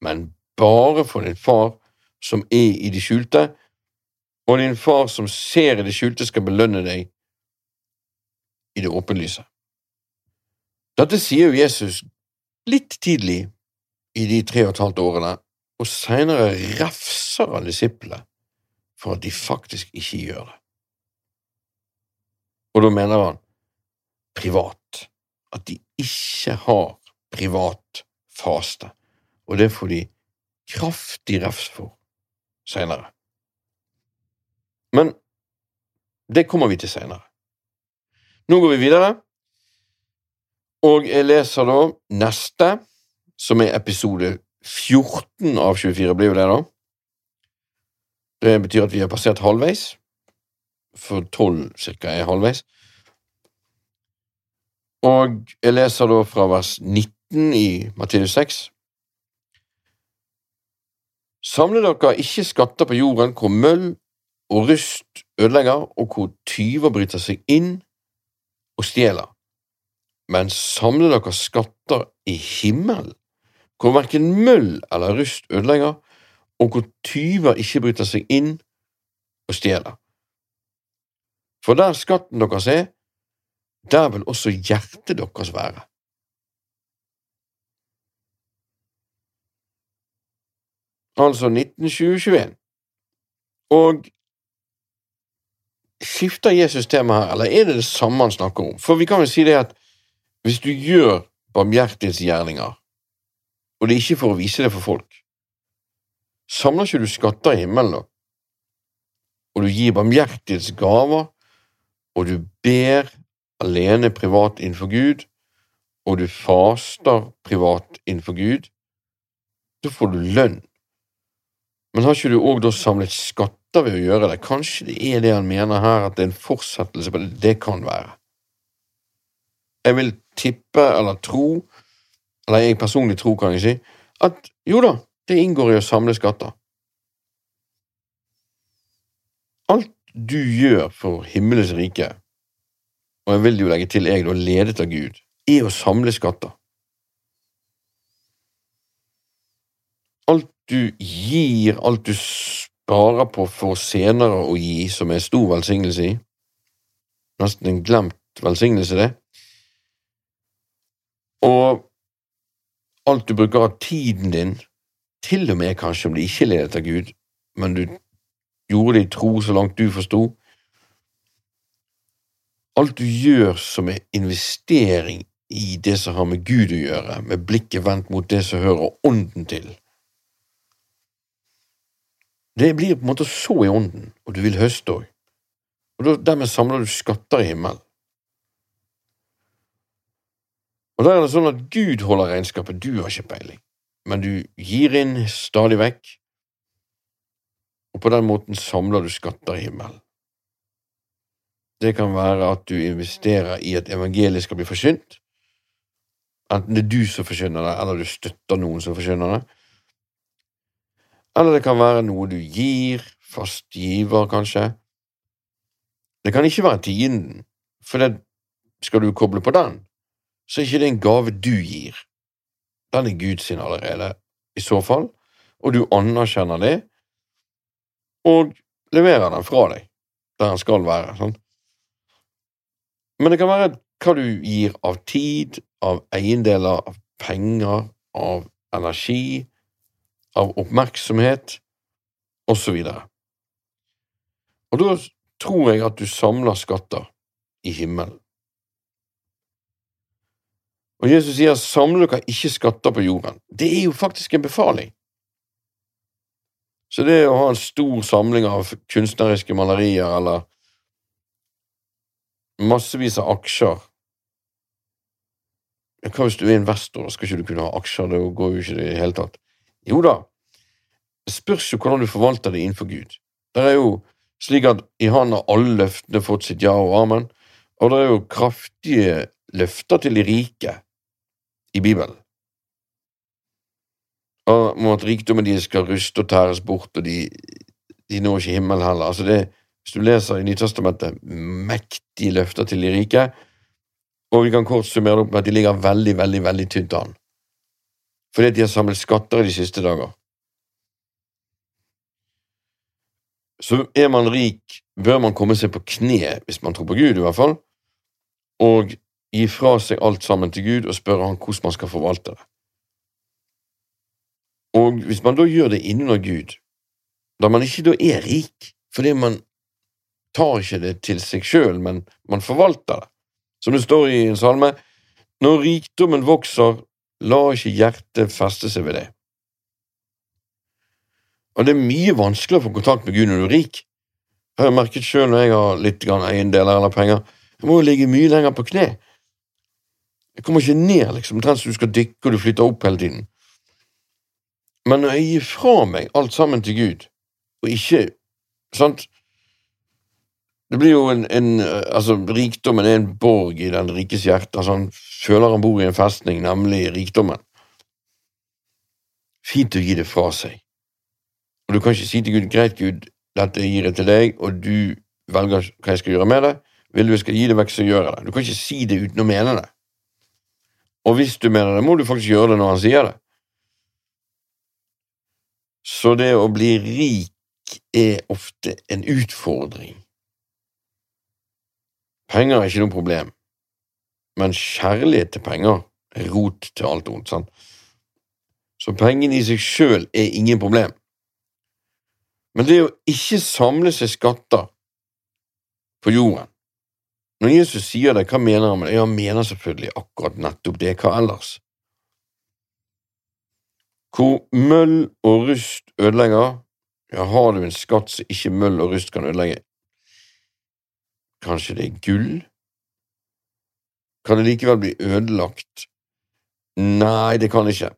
men bare for din far som er i det skjulte, og din far som ser i det skjulte, skal belønne deg i det åpenlyse. Dette sier jo Jesus litt tidlig i de tre og et halvt årene, og senere refser han disiplene for at de faktisk ikke gjør det. Og da mener han privat, at de ikke har privat faste, og det får de kraftig refs for senere. Men det kommer vi til senere. Nå går vi videre, og jeg leser da neste, som er episode 14 av 24, blir jo det, da. Det betyr at vi har passert halvveis, for 12 cirka er halvveis. Og jeg leser da fra vers 19 i Matteus 6. Samle dere ikke skatter på jorden hvor møll og rust ødelegger, og hvor tyver bryter seg inn og stjeler, men samle dere skatter i himmelen, hvor verken møll eller rust ødelegger, og hvor tyver ikke bryter seg inn og stjeler. For der skatten deres er, der vil også hjertet deres være. Altså 1921. Og skifter Jesus tema her, eller er det det samme han snakker om? For vi kan jo si det at hvis du gjør barmhjertighetsgjerninger, og det er ikke for å vise det for folk, samler ikke du skatter i himmelen da? Og du gir barmhjertighetsgaver, og du ber alene privat innenfor Gud, og du faster privat innenfor Gud, da får du lønn men har ikke du òg da samlet skatter vi å gjøre det? Kanskje det er det han mener her, at det er en fortsettelse på det. Det kan være. Jeg vil tippe eller tro, eller jeg personlig tror, kan jeg si, at jo da, det inngår i å samle skatter. Alt du gjør for himmelens rike, og jeg vil jo legge til jeg, da, ledet av Gud, er å samle skatter. Alt du gir, alt du sparer på for senere å gi, som er stor velsignelse i. Nesten en glemt velsignelse, det. Og alt du bruker av tiden din, til og med kanskje om det ikke ledet av Gud, men du gjorde det i tro så langt du forsto. Alt du gjør som er investering i det som har med Gud å gjøre, med blikket vendt mot det som hører Ånden til, det blir på en måte så i ånden, og du vil høste òg. Og dermed samler du skatter i himmelen. Og da er det sånn at Gud holder regnskapet, du har ikke peiling, men du gir inn stadig vekk, og på den måten samler du skatter i himmelen. Det kan være at du investerer i at evangeliet skal bli forsynt, enten det er du som forsyner det, eller du støtter noen som forsyner det, eller det kan være noe du gir, fast giver, kanskje. Det kan ikke være tienden, for det skal du koble på den, så er ikke det en gave du gir. Den er Gud sin allerede, i så fall, og du anerkjenner det, og leverer den fra deg, der den skal være. Sånn. Men det kan være hva du gir av tid, av eiendeler, av penger, av energi, av oppmerksomhet, osv. Og, og da tror jeg at du samler skatter i himmelen. Og Jesus sier samle dere ikke skatter på jorden. Det er jo faktisk en befaling. Så det å ha en stor samling av kunstneriske malerier eller massevis av aksjer Hva hvis du er investor, skal ikke du kunne ha aksjer? Det går jo ikke det i det hele tatt. Jo da, spørs jo hvordan du forvalter det innenfor Gud. Det er jo slik at i Han har alle løftene fått sitt ja og amen, og det er jo kraftige løfter til de rike i Bibelen. Om at rikdommen deres skal ruste og tæres bort, og de, de når ikke himmelen heller. Altså det, hvis du leser i Nytestamentet, mektige løfter til de rike, og vi kan kort summere det opp med at de ligger veldig, veldig, veldig tynt an fordi de har samlet skatter de siste dager. Så er man rik, bør man komme seg på kne, hvis man tror på Gud, i hvert fall, og gi fra seg alt sammen til Gud og spørre han hvordan man skal forvalte det. Og hvis man da gjør det innunder Gud, da man ikke da er rik, fordi man tar ikke det til seg sjøl, men man forvalter det, som det står i en salme, når rikdommen vokser, La ikke hjertet feste seg ved det. Og det er mye vanskeligere å få kontakt med Gud når du er rik. Jeg har merket sjøl når jeg har litt eiendeler eller penger, jeg må jo ligge mye lenger på kne. Jeg kommer ikke ned, liksom, omtrent som du skal dykke og du flytter opp hele tiden. Men når jeg gir fra meg alt sammen til Gud, og ikke sant, det blir jo en, en, altså Rikdommen er en borg i den rikes hjerte. altså Han føler han bor i en festning, nemlig rikdommen. Fint å gi det fra seg. Og du kan ikke si til Gud 'Greit, Gud, dette gir jeg til deg, og du velger hva jeg skal gjøre med det'. Vil du jeg skal gi det vekk, så gjør jeg det. Du kan ikke si det uten å mene det. Og hvis du mener det, må du faktisk gjøre det når han sier det. Så det å bli rik er ofte en utfordring. Penger er ikke noe problem, men kjærlighet til penger er rot til alt ondt. sant? Så pengene i seg sjøl er ingen problem. Men det å ikke samle seg skatter på jorden Når Jesus sier det, hva mener han med det? Ja, han mener selvfølgelig akkurat nettopp det. Hva ellers? Hvor møll og rust ødelegger, ja, har du en skatt som ikke møll og rust kan ødelegge. Kanskje det er gull? Kan det likevel bli ødelagt? Nei, det kan ikke.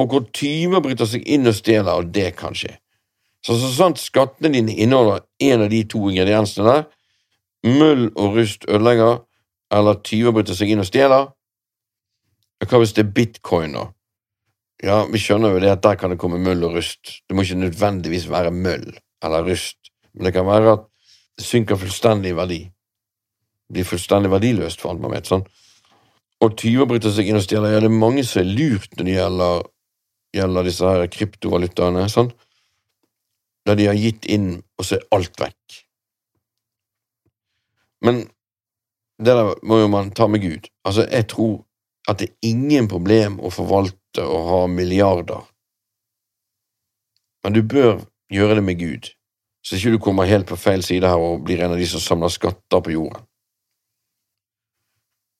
Og hvor tyver bryter seg inn og stjeler, og det kan skje. Så så sant skattene dine inneholder en av de to ingrediensene der, møll og rust ødelegger, eller tyver bryter seg inn og stjeler, hva hvis det er bitcoin, da? Ja, vi skjønner jo det at der kan det komme møll og rust. Det må ikke nødvendigvis være møll eller rust, men det kan være at det synker fullstendig i verdi. Blir fullstendig verdiløst, for vet. sånn. Og tyver bryter seg inn og stjeler. Ja, det er mange som er lurt når det gjelder, gjelder disse her kryptovalutaene. sånn der de har gitt inn, og så er alt vekk. Men det der må jo man ta med Gud. Altså, jeg tror at det er ingen problem å forvalte og ha milliarder, men du bør gjøre det med Gud, så ikke du kommer helt på feil side her og blir en av de som samler skatter på jorden.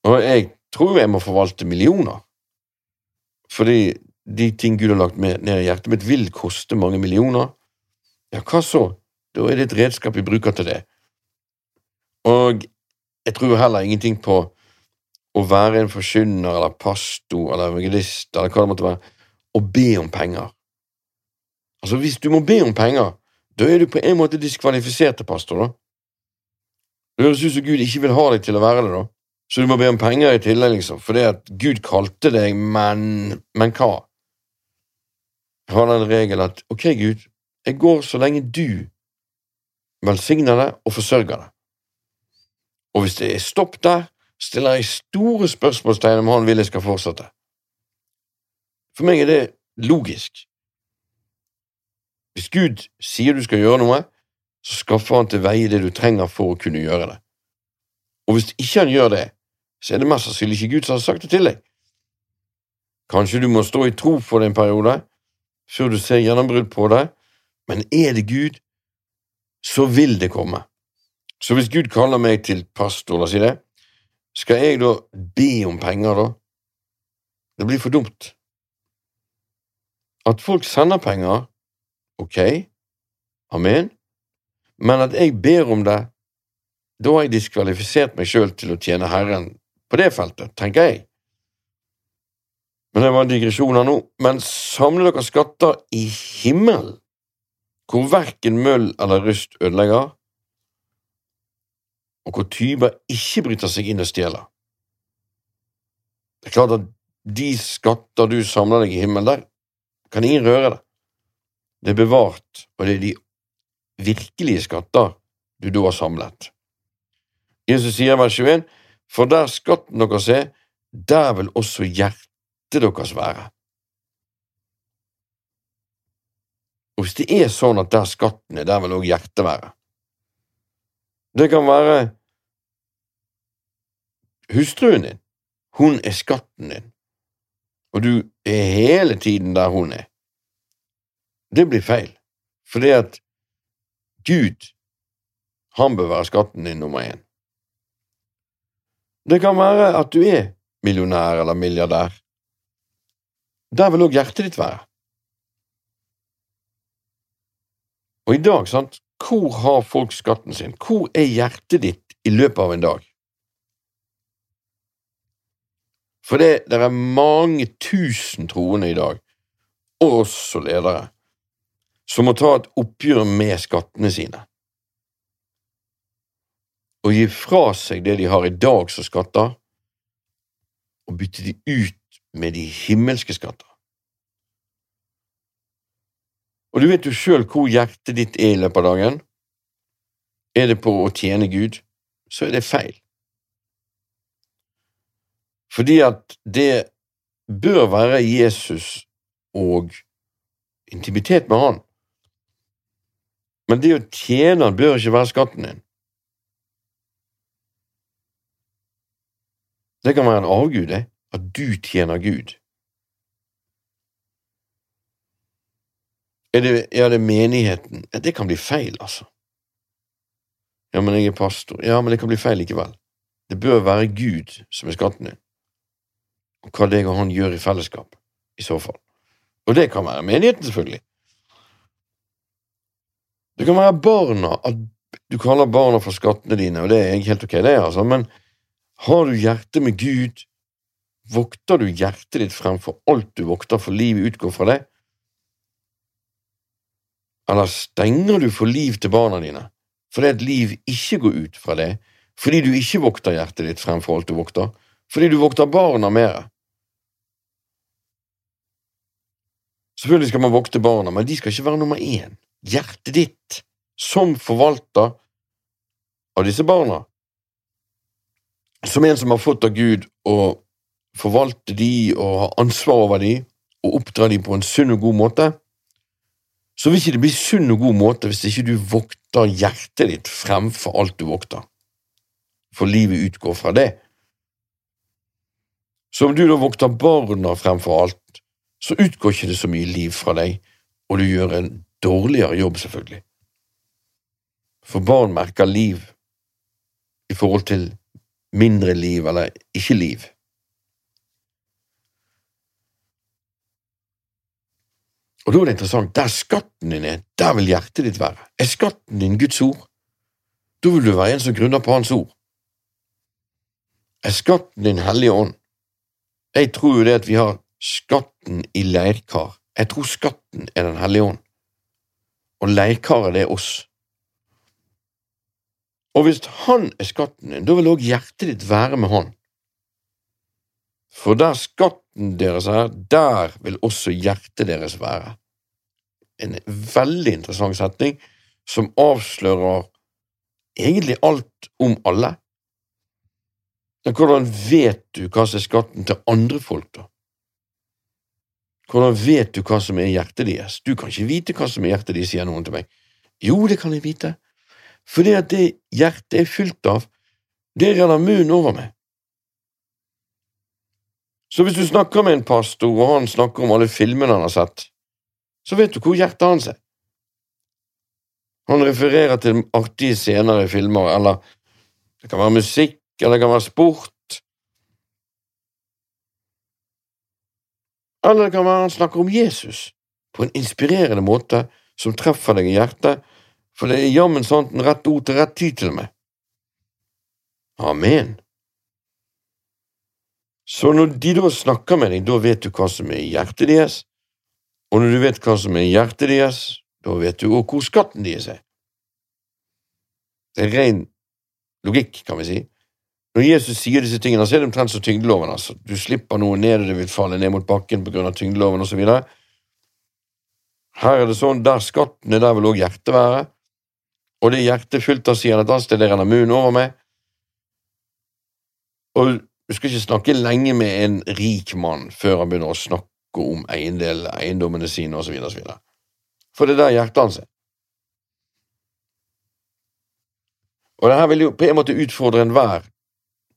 Og jeg tror jeg må forvalte millioner, fordi de ting Gud har lagt ned i hjertet mitt, vil koste mange millioner, ja, hva så? Da er det et redskap vi bruker til det. Og jeg tror heller ingenting på å være en forkynner eller pastor eller evangelist eller hva det måtte være, og be om penger. Altså, hvis du må be om penger, da er du på en måte diskvalifisert til pastor, da. Det høres ut som Gud ikke vil ha deg til å være det, da. Så du må be om penger i tillegg, liksom, fordi at Gud kalte deg, men Men hva? Jeg har den regel at ok, Gud, jeg går så lenge du velsigner det og forsørger det. Og hvis det er stopp der, stiller jeg store spørsmålstegn om han vil jeg skal fortsette. For meg er det logisk. Hvis Gud sier du skal gjøre noe, så skaffer han til veie det du trenger for å kunne gjøre det. Og hvis ikke han gjør det, så er det mest sannsynlig ikke Gud som har sagt det til deg. Kanskje du må stå i tro for det en periode, før du ser gjennombrudd på det, men er det Gud, så vil det komme. Så hvis Gud kaller meg til pastor, la oss si det, skal jeg da be om penger, da? Det blir for dumt. At folk sender penger, ok, amen, men at jeg ber om det, da har jeg diskvalifisert meg sjøl til å tjene Herren på det feltet, tenker jeg. Men det var en digresjon her nå. Men samle dere skatter i himmelen hvor verken møll eller rust ødelegger, og hvor tyver ikke bryter seg inn og stjeler. Det er klart at de skatter du samler deg i himmelen, der kan ingen røre det. Det er bevart, og det er de virkelige skatter du da har samlet. Jesus sier vers 21, for der skatten deres er, der vil også hjertet deres være. Og hvis det er sånn at der skatten er, der vil også hjertet være. Det kan være hustruen din. Hun er skatten din, og du er hele tiden der hun er. Det blir feil, fordi at Gud, han bør være skatten din nummer én. Det kan være at du er millionær eller milliardær. Der vil òg hjertet ditt være. Og i dag, sant, hvor har folk skatten sin? Hvor er hjertet ditt i løpet av en dag? For det, det er mange tusen troende i dag, og også ledere, som må ta et oppgjør med skattene sine. Og gi fra seg det de har i dag som skatter, og bytte de ut med de himmelske skatter. Og du vet jo sjøl hvor hjertet ditt er i løpet av dagen. Er det på å tjene Gud, så er det feil. Fordi at det bør være Jesus og intimitet med Han. Men det å tjene Han bør ikke være skatten din. Det kan være en avgud, det, at du tjener Gud. Er det, ja, det er menigheten? Ja, det kan bli feil, altså. Ja, men jeg er pastor. Ja, men det kan bli feil likevel. Det bør være Gud som er skatten din, og hva deg og han gjør i fellesskap, i så fall. Og det kan være menigheten, selvfølgelig. Det kan være barna, at du kaller barna for skattene dine, og det er helt ok, det, altså, men har du hjertet med Gud, vokter du hjertet ditt fremfor alt du vokter, for livet utgår fra det? Eller stenger du for liv til barna dine, fordi et liv ikke går ut fra det, fordi du ikke vokter hjertet ditt fremfor alt du vokter, fordi du vokter barna mer? Selvfølgelig skal man vokte barna, men de skal ikke være nummer én. Hjertet ditt, som forvalter av disse barna, som en som har fått av Gud å forvalte de og ha ansvar over de og oppdra de på en sunn og god måte, så vil ikke det bli sunn og god måte hvis ikke du vokter hjertet ditt fremfor alt du vokter, for livet utgår fra det. Så om du da vokter barna fremfor alt, så utgår ikke det så mye liv fra deg, og du gjør en dårligere jobb, selvfølgelig. For barn merker liv i forhold til mindre liv eller ikke liv. Og da er det interessant, der skatten din er, der vil hjertet ditt være. Er skatten din Guds ord? Da vil du være en som grunner på Hans ord. Er skatten din Hellige ånd? Jeg tror jo det at vi har skatten i leirkar. Jeg tror skatten er Den hellige ånd, og leirkaret det er oss. Og hvis Han er skatten din, da vil òg hjertet ditt være med Han. For der skatten deres er, der vil også hjertet deres være. En veldig interessant setning som avslører egentlig alt om alle. Men hvordan vet du hva som er skatten til andre folk, da? Hvordan vet du hva som er hjertet deres? Du kan ikke vite hva som er hjertet deres, sier noen til meg. Jo, det kan jeg vite, fordi at det hjertet er fylt av, det renner munnen over meg. Så hvis du snakker med en pastor, og han snakker om alle filmene han har sett, så vet du hvor hjertet hans er. Han refererer til artige scener i filmer, eller det kan være musikk, eller det kan være sport. Eller det kan være han snakker om Jesus på en inspirerende måte som treffer deg i hjertet, for det er jammen sant en rett ord til rett tid til meg. Amen. Så når de da snakker med deg, da vet du hva som er i hjertet deres, og når du vet hva som er i hjertet deres, da vet du òg hvor skatten deres er. Det er ren logikk, kan vi si. Når Jesus sier disse tingene, så er det omtrent som tyngdeloven. altså. Du slipper noe ned, og det vil falle ned mot bakken på grunn av tyngdeloven osv. Her er det sånn, der skatten er, der vil òg hjertet være. Og det hjertet fullt av, sier et annet det renner munnen over meg. Og du skal ikke snakke lenge med en rik mann før han begynner å snakke om eiendel, eiendommene sine osv. For det er der hjertet hans er. Og det her vil jo på en måte utfordre enhver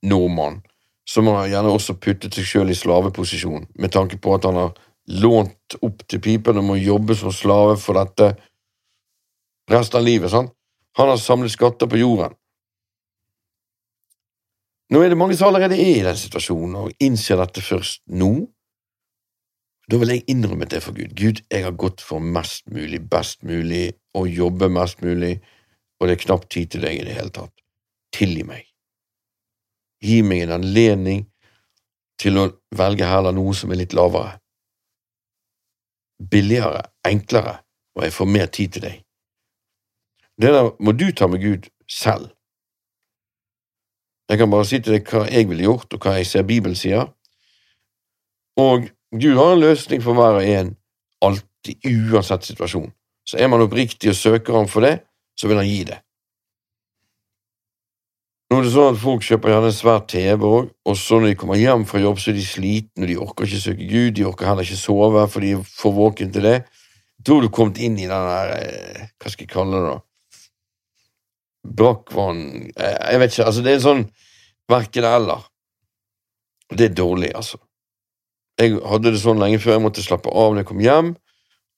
nordmann som har gjerne også puttet seg selv i slaveposisjon, med tanke på at han har lånt opp til pipen og må jobbe som slave for dette resten av livet. sant? Han har samlet skatter på jorden. Nå er det mange som allerede er i den situasjonen og innser dette først nå. Da vil jeg innrømme det for Gud. Gud, jeg har gått for mest mulig, best mulig, og jobbe mest mulig, og det er knapt tid til deg i det hele tatt. Tilgi meg. Gi meg en anledning til å velge heller noe som er litt lavere. Billigere, enklere, og jeg får mer tid til deg. Det der må du ta med Gud selv. Jeg kan bare si til deg hva jeg ville gjort, og hva jeg ser Bibelen sier. Og Gud har en løsning for hver og en, alltid, uansett situasjon. så er man oppriktig og søker ham for det, så vil han gi det. Nå er det sånn at Folk kjøper gjerne en svær TV òg, og så når de kommer hjem fra jobb, så er de slitne, de orker ikke søke Gud, de orker heller ikke sove, for de er for våken til det. Da har du kommet inn i den der eh, Hva skal jeg kalle det, da? Brakkvann eh, Jeg vet ikke, altså, det er sånn verken eller. Det er dårlig, altså. Jeg hadde det sånn lenge før jeg måtte slappe av når jeg kom hjem,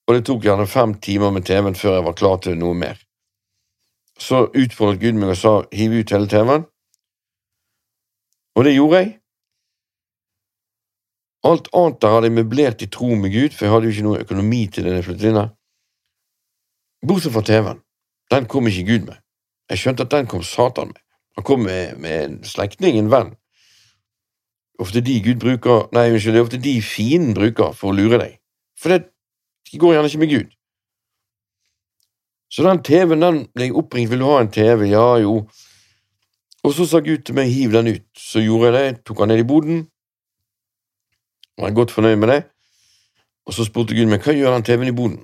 og det tok gjerne fem timer med TV-en før jeg var klar til noe mer. Så utfordret Gud meg og sa hiv ut hele TV-en, og det gjorde jeg. Alt annet der hadde jeg møblert i tro med Gud, for jeg hadde jo ikke noe økonomi til det da jeg flyttet inn her. Bortsett fra TV-en. Den kom ikke Gud med. Jeg skjønte at den kom Satan med. Han kom med, med en slektning, en venn. Ofte de Gud bruker, nei, unnskyld, det er ofte de fienden bruker for å lure deg. For det, de går gjerne ikke med Gud. Så den TV-en, den ble jeg oppringt, vil du ha en TV? Ja, jo. Og så sa Gud til meg, hiv den ut. Så gjorde jeg det, tok han ned i boden, er godt fornøyd med det. Og så spurte Gud meg, hva gjør den TV-en i boden?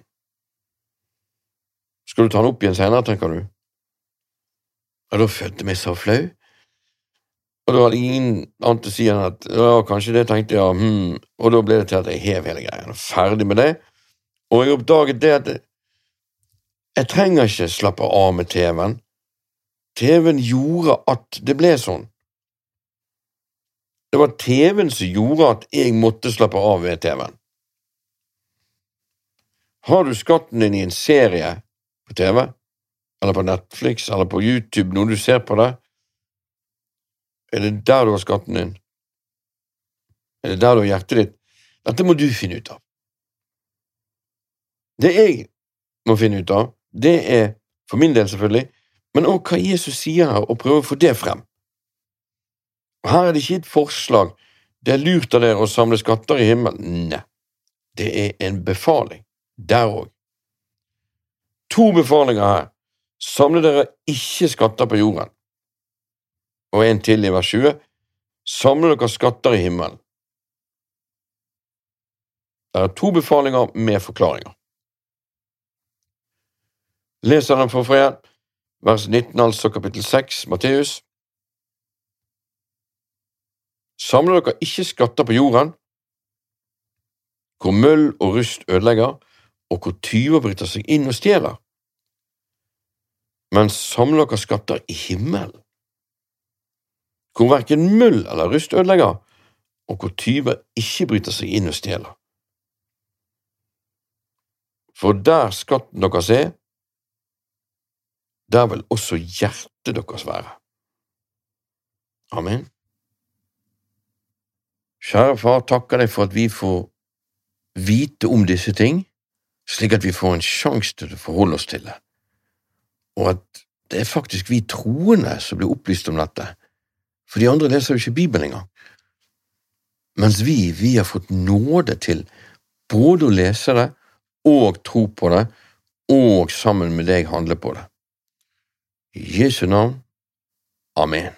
Skal du ta den opp igjen senere, tenker du? Og da følte jeg meg så flau. Og da hadde ingen annet å si enn at ja, kanskje det, tenkte jeg, hm. og da ble det til at jeg hev hele greia. Ferdig med det. Og jeg oppdaget det at jeg trenger ikke slappe av med TV-en. TV-en gjorde at det ble sånn. Det var TV-en som gjorde at jeg måtte slappe av ved TV-en. Har du skatten din i en serie på TV, eller på Netflix, eller på YouTube, noe du ser på det, er det der du har skatten din? Er det der du har hjertet ditt? Dette må du finne ut av. Det jeg må finne ut av, det er, for min del selvfølgelig, men òg hva Jesus sier her, og prøve å få det frem. Og Her er det ikke et forslag, det er lurt av dere å samle skatter i himmelen. Nei, det er en befaling, der òg. To befalinger her. Samle dere ikke skatter på jorden. Og en til i vers 20. Samle dere skatter i himmelen. Det er to befalinger med forklaringer. Leser den for igjen, vers 19, altså kapittel 6, Matteus. Samle dere ikke skatter på jorden, hvor møll og rust ødelegger, og hvor tyver bryter seg inn og stjeler, men samle dere skatter i himmelen, hvor verken møll eller rust ødelegger, og hvor tyver ikke bryter seg inn og stjeler. For der skatten deres er, der vil også hjertet deres være. Amen. Kjære far, takker deg for at vi får vite om disse ting, slik at vi får en sjanse til å forholde oss til det, og at det er faktisk vi troende som blir opplyst om dette, for de andre leser jo ikke Bibelen engang. Mens vi, vi har fått nåde til både å lese det og tro på det, og sammen med deg handle på det. I Jesu navn. Amen.